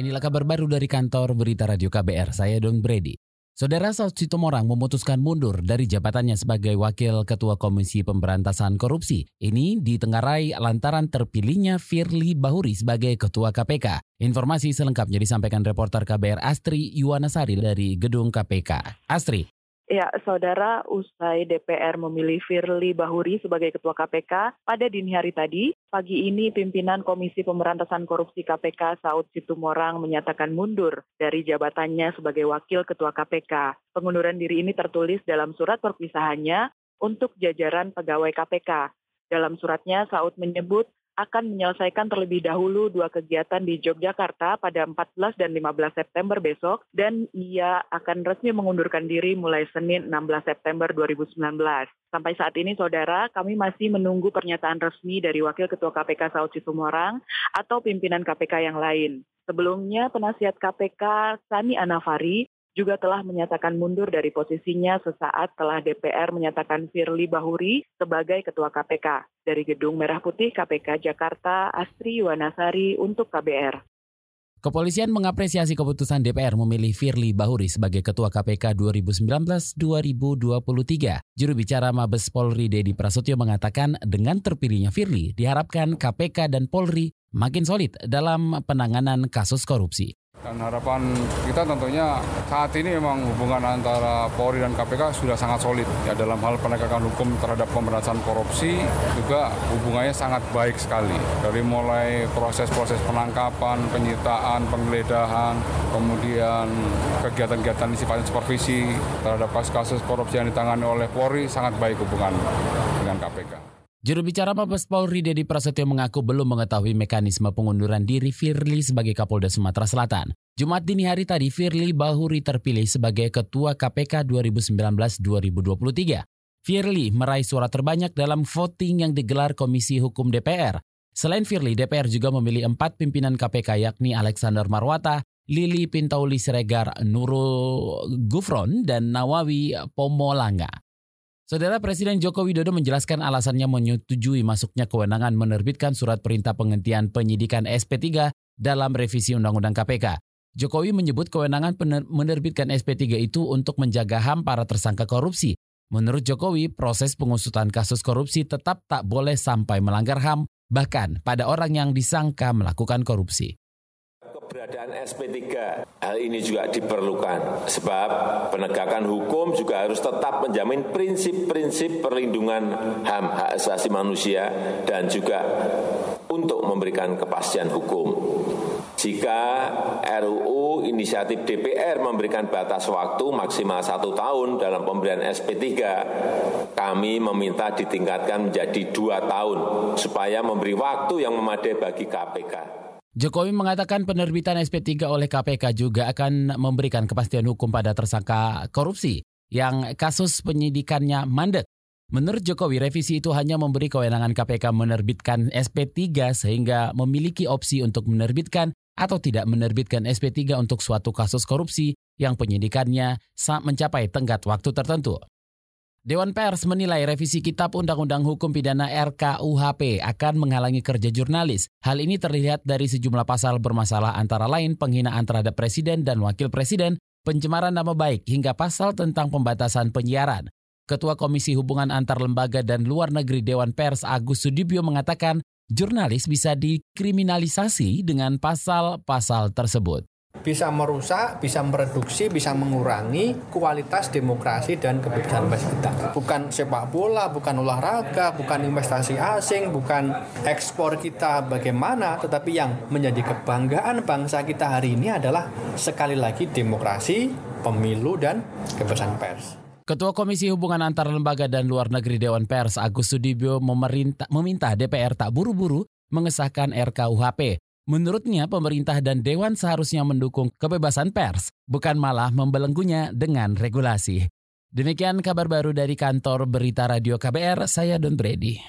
Inilah kabar baru dari kantor Berita Radio KBR, saya Don Brady. Saudara Saud Situmorang memutuskan mundur dari jabatannya sebagai Wakil Ketua Komisi Pemberantasan Korupsi. Ini ditengarai lantaran terpilihnya Firly Bahuri sebagai Ketua KPK. Informasi selengkapnya disampaikan reporter KBR Astri Yuwanasari dari Gedung KPK. Astri. Ya, saudara, usai DPR memilih Firly Bahuri sebagai Ketua KPK pada dini hari tadi, pagi ini pimpinan Komisi Pemberantasan Korupsi KPK Saud Situmorang menyatakan mundur dari jabatannya sebagai Wakil Ketua KPK. Pengunduran diri ini tertulis dalam surat perpisahannya untuk jajaran pegawai KPK. Dalam suratnya, Saud menyebut akan menyelesaikan terlebih dahulu dua kegiatan di Yogyakarta pada 14 dan 15 September besok dan ia akan resmi mengundurkan diri mulai Senin 16 September 2019. Sampai saat ini saudara, kami masih menunggu pernyataan resmi dari Wakil Ketua KPK Saud Situmorang atau pimpinan KPK yang lain. Sebelumnya, penasihat KPK Sani Anafari juga telah menyatakan mundur dari posisinya sesaat telah DPR menyatakan Firly Bahuri sebagai Ketua KPK. Dari Gedung Merah Putih KPK Jakarta, Astri Yuwanasari untuk KBR. Kepolisian mengapresiasi keputusan DPR memilih Firly Bahuri sebagai Ketua KPK 2019-2023. Juru bicara Mabes Polri Dedi Prasetyo mengatakan dengan terpilihnya Firly diharapkan KPK dan Polri makin solid dalam penanganan kasus korupsi. Dan harapan kita tentunya saat ini memang hubungan antara Polri dan KPK sudah sangat solid ya dalam hal penegakan hukum terhadap pemberantasan korupsi juga hubungannya sangat baik sekali dari mulai proses-proses penangkapan, penyitaan, penggeledahan, kemudian kegiatan-kegiatan sifatnya supervisi terhadap kasus-kasus korupsi yang ditangani oleh Polri sangat baik hubungan dengan KPK. Juru bicara Mabes Polri Dedi Prasetyo mengaku belum mengetahui mekanisme pengunduran diri Firly sebagai Kapolda Sumatera Selatan. Jumat dini hari tadi Firly Bahuri terpilih sebagai Ketua KPK 2019-2023. Firly meraih suara terbanyak dalam voting yang digelar Komisi Hukum DPR. Selain Firly, DPR juga memilih empat pimpinan KPK yakni Alexander Marwata, Lili Pintauli Siregar, Nurul Gufron, dan Nawawi Pomolanga. Saudara Presiden Joko Widodo menjelaskan alasannya menyetujui masuknya kewenangan menerbitkan surat perintah penghentian penyidikan SP3 dalam revisi Undang-Undang KPK. Jokowi menyebut kewenangan menerbitkan SP3 itu untuk menjaga HAM para tersangka korupsi. Menurut Jokowi, proses pengusutan kasus korupsi tetap tak boleh sampai melanggar HAM, bahkan pada orang yang disangka melakukan korupsi keberadaan SP3 hal ini juga diperlukan sebab penegakan hukum juga harus tetap menjamin prinsip-prinsip perlindungan HAM hak asasi manusia dan juga untuk memberikan kepastian hukum. Jika RUU inisiatif DPR memberikan batas waktu maksimal satu tahun dalam pemberian SP3, kami meminta ditingkatkan menjadi dua tahun supaya memberi waktu yang memadai bagi KPK. Jokowi mengatakan penerbitan SP3 oleh KPK juga akan memberikan kepastian hukum pada tersangka korupsi yang kasus penyidikannya mandek. Menurut Jokowi, revisi itu hanya memberi kewenangan KPK menerbitkan SP3 sehingga memiliki opsi untuk menerbitkan atau tidak menerbitkan SP3 untuk suatu kasus korupsi yang penyidikannya mencapai tenggat waktu tertentu. Dewan Pers menilai revisi Kitab Undang-Undang Hukum Pidana RKUHP akan menghalangi kerja jurnalis. Hal ini terlihat dari sejumlah pasal bermasalah antara lain penghinaan terhadap presiden dan wakil presiden, pencemaran nama baik, hingga pasal tentang pembatasan penyiaran. Ketua Komisi Hubungan Antar Lembaga dan Luar Negeri Dewan Pers Agus Sudibyo mengatakan jurnalis bisa dikriminalisasi dengan pasal-pasal tersebut bisa merusak, bisa mereduksi, bisa mengurangi kualitas demokrasi dan kebebasan pers kita. Bukan sepak bola, bukan olahraga, bukan investasi asing, bukan ekspor kita bagaimana, tetapi yang menjadi kebanggaan bangsa kita hari ini adalah sekali lagi demokrasi, pemilu, dan kebebasan pers. Ketua Komisi Hubungan Antar Lembaga dan Luar Negeri Dewan Pers Agus Sudibyo meminta DPR tak buru-buru mengesahkan RKUHP Menurutnya, pemerintah dan dewan seharusnya mendukung kebebasan pers, bukan malah membelenggunya dengan regulasi. Demikian kabar baru dari kantor Berita Radio KBR, saya Don Brady.